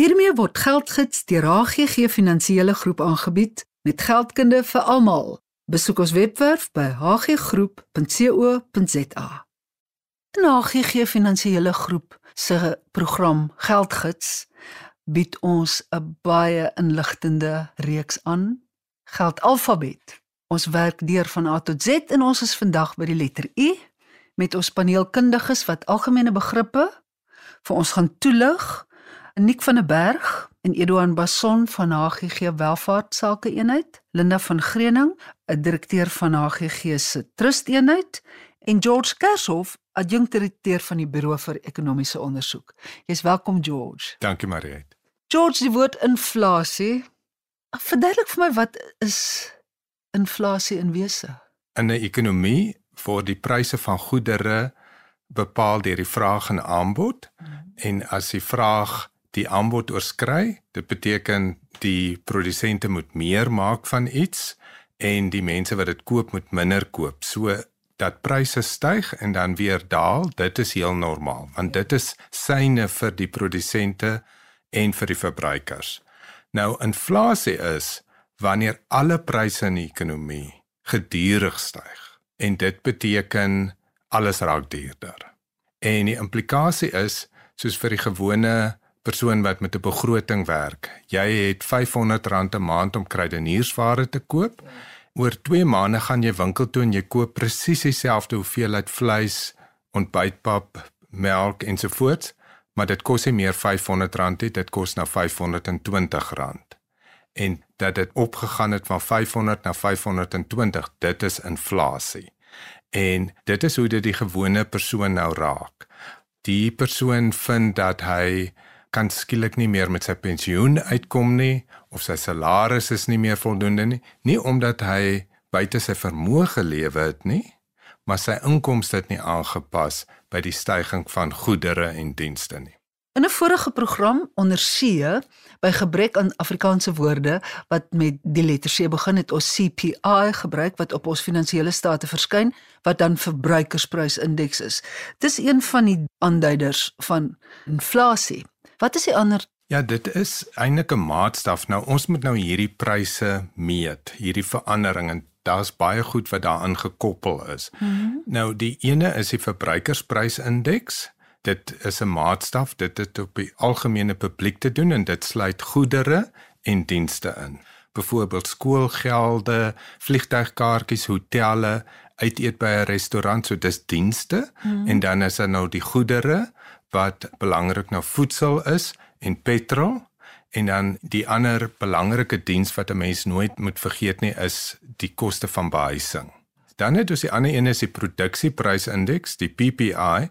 Hiermee word geldgids deur HGG Finansiële Groep aangebied met geldkunde vir almal. Besoek ons webwerf by hggroep.co.za. In HGG Finansiële Groep se program Geldgids bied ons 'n baie inligtende reeks aan. Geld alfabet. Ons werk deur van A tot Z en ons is vandag by die letter U met ons paneelkundiges wat algemene begrippe vir ons gaan toelig. Nik van der Berg en Eduan Basson van HGG Welvaart Sake Eenheid, Linda van Greuning, 'n direkteur van HGG se Trust Eenheid en George Kershoff, adjunkdirekteur van die Buro vir Ekonomiese Onderzoek. Jy's welkom George. Dankie Mariet. George, die woord inflasie. Verduidelik vir my wat is inflasie in wese? In 'n ekonomie word die pryse van goedere bepaal deur die vraag en aanbod hmm. en as die vraag die aanbod oorskry, dit beteken die produsente moet meer maak van iets en die mense wat dit koop moet minder koop. So dat pryse styg en dan weer daal, dit is heel normaal want dit is syne vir die produsente en vir die verbruikers. Nou inflasie is wanneer alle pryse in die ekonomie gedurig styg en dit beteken alles raak duurder. En die implikasie is soos vir die gewone persoon wat met 'n begroting werk. Jy het R500 'n maand om kruideniersware te koop. Oor 2 maande gaan jy winkel toe en jy koop presies dieselfde hoeveelheid vleis, ontbytpap, melk ensovoorts, maar dit kos nie meer R500 nie, dit kos nou R520. En dat dit opgegaan het van 500 na 520, dit is inflasie. En dit is hoe dit die gewone persoon nou raak. Die persoon vind dat hy kan skielik nie meer met sy pensioen uitkom nie of sy salaris is nie meer voldoende nie, nie omdat hy buite sy vermoë gelewe het nie, maar sy inkomste het nie aangepas by die stygings van goedere en dienste nie. In 'n vorige program onder C by gebrek aan Afrikaanse woorde wat met die letter C begin het ons CPI gebruik wat op ons finansiële state verskyn wat dan verbruikersprysindeks is. Dis een van die aanduiders van inflasie. Wat is die ander? Ja, dit is eintlik 'n maatstaf. Nou ons moet nou hierdie pryse meet, hierdie verandering en daar's baie goed wat daaraan gekoppel is. Mm -hmm. Nou die ene is die verbruikersprysindeks. Dit is 'n maatstaf, dit het op die algemene publiek te doen en dit sluit goedere en dienste in. Byvoorbeeld skoolgelde, vliegtuigkaartjies, hotelle, uit eet by 'n restaurant, so dis dienste mm en dan is daar nou die goedere wat belangrik nou voedsel is en petrol en dan die ander belangrike diens wat 'n mens nooit moet vergeet nie is die koste van behuising. Dan het ons die ander een is die produksieprysindeks, die PPI,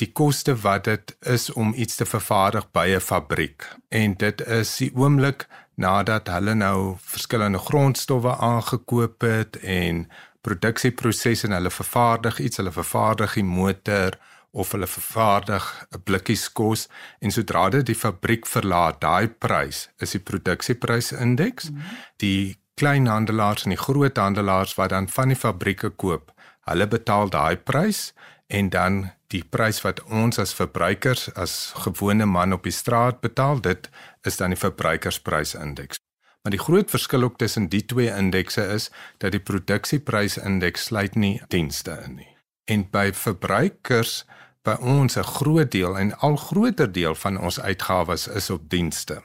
die koste wat dit is om iets te vervaardig by 'n fabriek. En dit is die oomblik nadat hulle nou verskillende grondstowwe aangekoop het en produksieprosesse en hulle vervaardig iets, hulle vervaardig die motor of hulle vervaardig 'n blikkies kos en sodra dit die fabriek verlaat, daai prys is die produksieprysindeks. Mm -hmm. Die kleinhandelaars en die groothandelaars wat dan van die fabrieke koop, hulle betaal daai prys en dan die prys wat ons as verbruikers as gewone man op die straat betaal, dit is dan die verbruikersprysindeks. Maar die groot verskil ook tussen die twee indekse is dat die produksieprysindeks sluit nie dienste in nie. En by verbruikers by ons 'n groot deel en al groter deel van ons uitgawes is op dienste.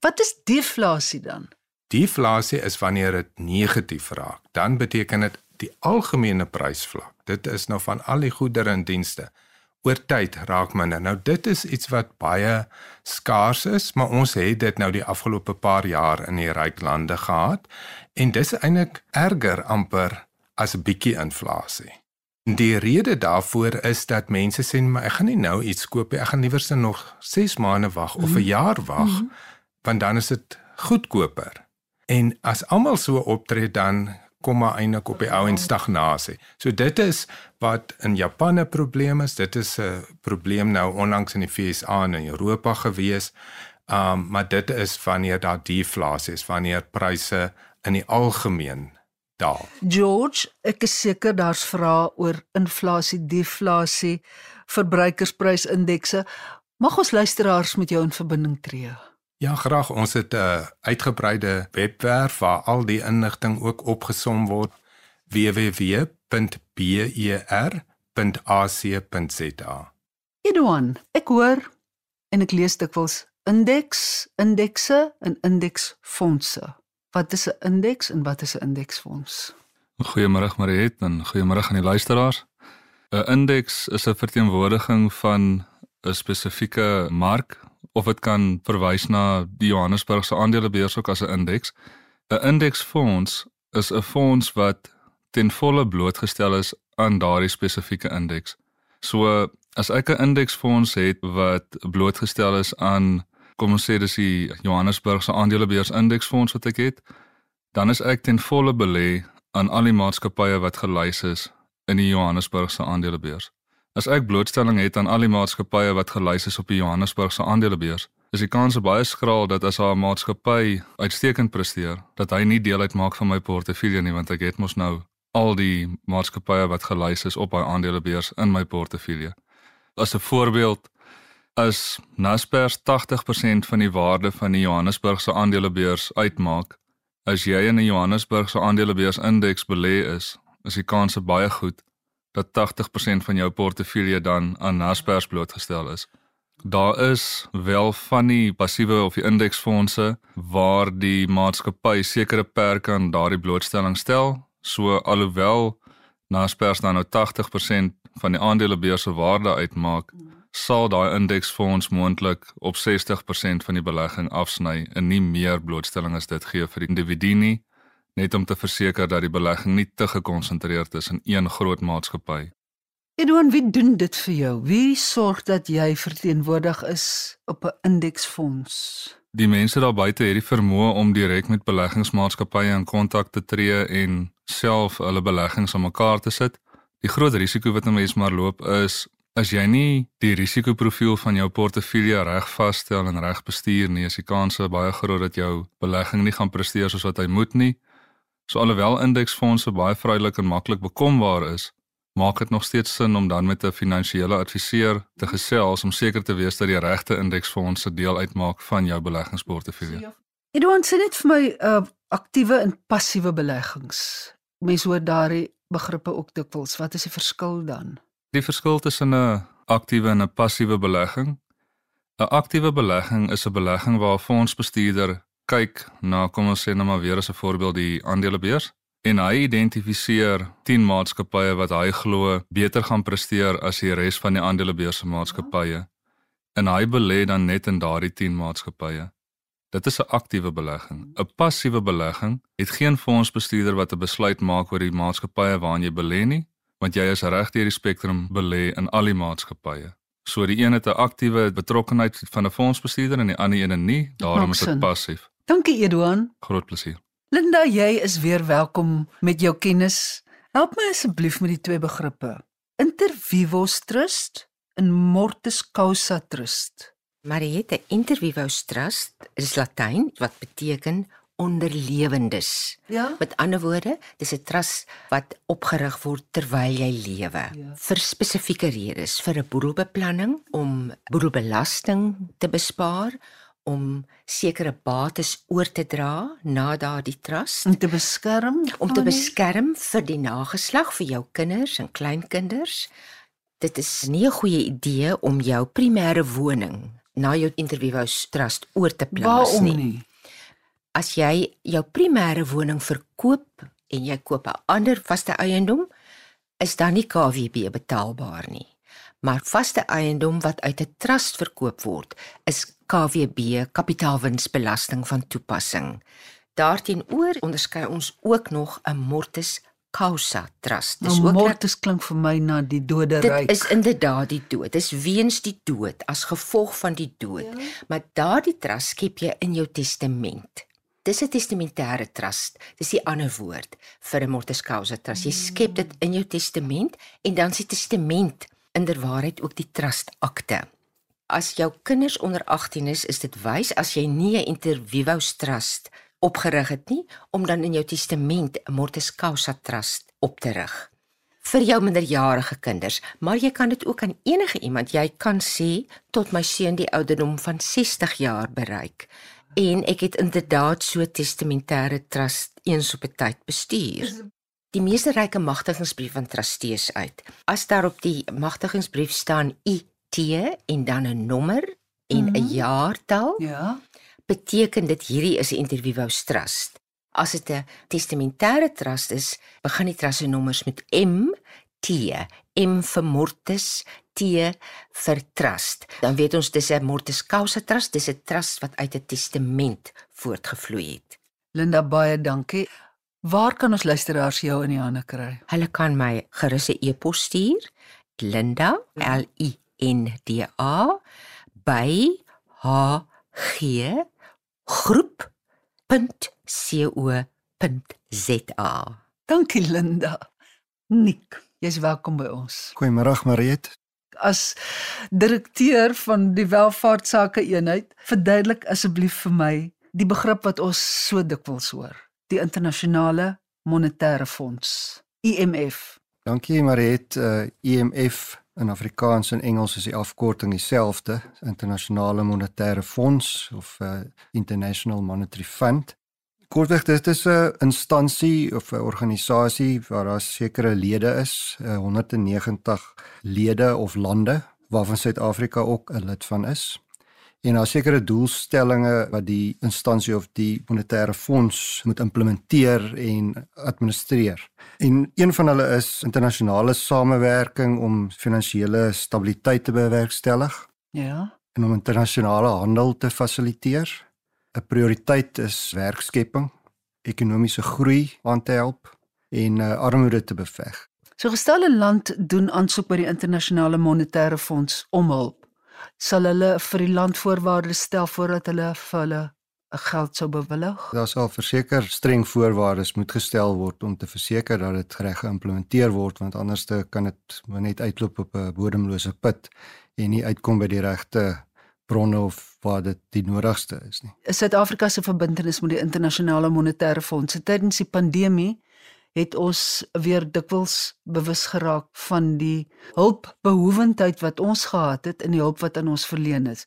Wat is deflasie dan? Deflasie is wanneer dit negatief raak. Dan beteken dit die algemene prysvlak. Dit is nou van al die goedere en dienste oor tyd raak minder. Nou dit is iets wat baie skaars is, maar ons het dit nou die afgelope paar jaar in die ryk lande gehad en dis eintlik erger amper as 'n bietjie inflasie. Die rede daarvoor is dat mense sê maar ek gaan nie nou iets koop nie. Ek gaan liewer se nog 6 maande wag of 'n mm -hmm. jaar wag mm -hmm. want dan is dit goedkoper. En as almal so optree dan kom maar eintlik op die ou en stagnasie. So dit is wat in Japan 'n probleem is. Dit is 'n probleem nou onlangs in die VSA en in Europa gewees. Um maar dit is wanneer daar deflasie is, wanneer pryse in die algemeen daal. George, ek is seker daar's vrae oor inflasie, deflasie, verbruikersprysindekse. Mag ons luisteraars met jou in verbinding tree? Ja, graag. Ons het 'n uh, uitgebreide webwerf waar al die inligting ook opgesom word www.ber.ac.za. Edouan, ek hoor en ek lees dikwels indeks, indekse en indeksfondse. Wat is 'n indeks en wat is 'n indeksfonds? Goeiemôre Mariet en goeiemôre aan die luisteraars. 'n Indeks is 'n verteenwoordiging van 'n spesifieke mark of dit kan verwys na die Johannesburgse aandelebeurs ook as 'n indeks. 'n Indeksfonds is 'n fonds wat ten volle blootgestel is aan daardie spesifieke indeks. So as ek 'n indeksfonds het wat blootgestel is aan kom ons sê dis die Johannesburgse aandelebeurs indeksfonds wat ek het, dan is ek ten volle belê aan al die maatskappye wat gelys is in die Johannesburgse aandelebeurs. As ek blootstelling het aan al die maatskappye wat gelys is op die Johannesburgse aandelebeurs, is die kans baie skraal dat as 'n maatskappy uitstekend presteer, dat hy nie deel uitmaak van my portefeulje nie want ek het mos nou al die maatskappye wat gelys is op daai aandelebeurs in my portefeulje. As 'n voorbeeld, as Naspers 80% van die waarde van die Johannesburgse aandelebeurs uitmaak, as jy in 'n Johannesburgse aandelebeurs indeks belê is, is die kans baie goed dat 80% van jou portefeulje dan aan Naspers blootgestel is. Daar is wel van die passiewe of die indeksfondse waar die maatskappy sekere perke aan daardie blootstelling stel, so alhoewel Naspers dan nou 80% van die aandelebeurs se waarde uitmaak, sal daai indeksfonds moontlik op 60% van die belegging afsny en nie meer blootstelling as dit gee vir die individu nie, net om te verseker dat die belegging nie te gekonsentreerd is in een groot maatskappy. Edouan, wie doen dit vir jou? Wie sorg dat jy verteenwoordig is op 'n indeksfonds? Die mense daar buite het die vermoë om direk met beleggingsmaatskappye in kontak te tree en self hulle beleggings aan mekaar te sit. Die groot risiko wat 'n mens maar loop is as jy nie die risikoprofiel van jou portefeulje reg vasstel en reg bestuur nie, is die kans baie groot dat jou belegging nie gaan presteer soos wat hy moet nie. So alhoewel indeksfondse baie vrylik en maklik bekombaar is, maak dit nog steeds sin om dan met 'n finansiële adviseur te gesels om seker te wees dat die regte indeksfondse deel uitmaak van jou beleggingsportefeulje. Jy doen sê net vir my uh, aktiewe en passiewe beleggings. Mense hoor daardie begrippe ook dikwels. Wat is die verskil dan? Die verskil tussen 'n aktiewe en 'n passiewe belegging. 'n Aktiewe belegging is 'n belegging waar 'n fondsbestuurder kyk na kom ons sê nou maar weer as 'n voorbeeld die aandelebeurs en hy identifiseer 10 maatskappye wat hy glo beter gaan presteer as die res van die aandelebeurs se maatskappye en hy belê dan net in daardie 10 maatskappye. Dit is 'n aktiewe belegging. 'n Passiewe belegging het geen fondsbestuurder wat 'n besluit maak oor die maatskappye waarin jy belê nie, want jy is reg deur die spektrum belê in al die maatskappye. So die een het 'n aktiewe betrokkenheid van 'n fondsbestuurder en die ander een nie, daarom is dit passief. Dankie Edouan. Groot plesier. Linda, jy is weer welkom met jou kennis. Help my asseblief met die twee begrippe. Inter vivos trust en mortis causa trust. Mariette, inter vivos trust is Latyn wat beteken onderlewendes. Ja. Met ander woorde, dis 'n trust wat opgerig word terwyl jy lewe Ja. vir spesifieke redes, vir 'n boedelbeplanning om boedelbelasting te bespaar, om sekere bates oor te dra na daardie trust, Om te beskerm. om te beskerm vir die nageslag vir jou kinders en kleinkinders. Dit is nie 'n goeie idee om jou primêre woning na jou interviews trust oor te plaas Waarom nie nie? as jy jou primêre woning verkoop en jy koop 'n ander vaste eiendom, is dan nie KWB betaalbaar nie. Maar vaste eiendom wat uit 'n trust verkoop word, is KWB kapitaalwinsbelasting van toepassing. Daarteenoor onderskei ons ook nog 'n mortis causa trust. Nou, ook mortis klink vir my na die dode ryk. Dit is inderdaad die dood. Dis weens die dood as gevolg van die dood. Ja. Maar daardie trust skep jy in jou testament. Dis 'n testamentêre trust. Dis die ander woord vir 'n mortis causa trust. Jy skep dit in jou testament en dan is die testament inderwaarheid ook die trust akte. As jou kinders onder 18 is, is dit wys as jy nie 'n intervivos trust opgerig het nie om dan in jou testament 'n mortis causa trust op te rig vir jou minderjarige kinders, maar jy kan dit ook aan enige iemand. Jy kan sê tot my seun die ouderdom van 60 jaar bereik. En ek het inderdaad so testamentêre trust eens op 'n tyd bestuur. Die meeste ryke magtigingsbrief van trustees uit. As daar op die magtigingsbrief staan IT en dan 'n nommer en 'n mm -hmm. jaartal, Ja. beteken dit hierdie is 'n interview trust. As dit 'n testamentêre trust is, begin die trust se nommers met M, T, M vir mortis, T vir trust. Dan weet ons dis 'n mortis causa trust, dis 'n trust wat uit 'n testament voortgevloei het. Linda baie dankie. Waar kan ons luisteraars jou in die hande kry? Hulle kan my gerus 'n e-pos stuur. Linda L I N D A by h g groep.co.za. Dankie Linda. Nik, jy's welkom by ons. Goeiemôre Mariet. As direkteur van die welvaartsake eenheid, verduidelik asseblief vir my die begrip wat ons so dikwels hoor, die internasionale monetêre fonds, IMF. Dankie Mariet. Uh, IMF in Afrikaans en Engels is die afkorting dieselfde, Internasionale Monetêre Fonds of uh, International Monetary Fund. Kortweg dit is 'n instansie of 'n organisasie waar daar sekere lede is, uh, 190 lede of lande waarvan Suid-Afrika ook 'n lid van is. En daar sekere doelstellings wat die instansie of die monetêre fonds moet implementeer en administreer. En een van hulle is internasionale samewerking om finansiële stabiliteit te bewerkstellig Ja. en om internasionale handel te fasiliteer. 'n Prioriteit is werkskepping, ekonomiese groei aan te help en uh, armoede te beveg. So gestel 'n land doen aansoek by die internasionale monetêre fonds om hulp. Sal hulle vir die land voorwaardes stel voordat hulle vir hulle 'n geld sou bewillig? Daar sal verseker streng voorwaardes moet gestel word om te verseker dat dit reg geïmplementeer word want anders te kan dit net uitloop op 'n bodemlose put en nie uitkom by die regte bronne of waar dit die nodigste is nie. Suid-Afrika se verbintenis met die internasionale monetêre fonds tydens die pandemie het ons weer dikwels bewus geraak van die hulpbehoewendheid wat ons gehad het en die hulp wat aan ons verleen is.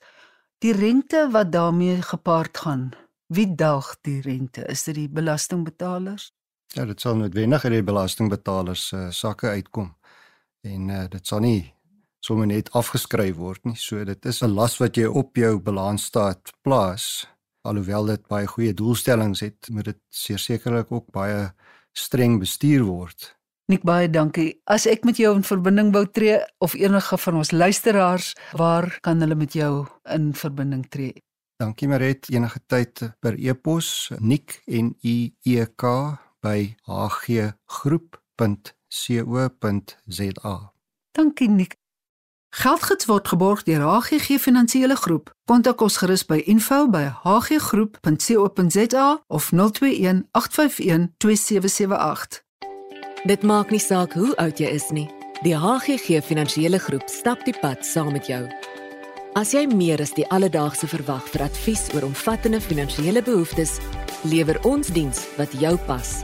Die rente wat daarmee gepaard gaan. Wie daag die rente? Is dit die belastingbetalers? Ja, dit sal noodwendig uit die belastingbetalers se uh, sakke uitkom. En uh, dit sal nie sommer net afgeskryf word nie. So dit is 'n las wat jy op jou balansstaat plaas. Alhoewel dit baie goeie doelstellings het, moet dit sekerlik ook baie streng bestuur word. Nik baie dankie. As ek met jou in verbinding wou tree of enige van ons luisteraars, waar kan hulle met jou in verbinding tree? Dankie Maret, enige tyd per e-pos nik en u e k by hggroep.co.za. Dankie Nik. Geldgids word geborg deur HGG Finansiële Groep. Kontak ons gerus by info@hggroep.co.za of 021 851 2778. Dit maak nie saak hoe oud jy is nie. Die HGG Finansiële Groep stap die pad saam met jou. As jy meer as die alledaagse verwag vir advies oor omvattende finansiële behoeftes, lewer ons diens wat jou pas.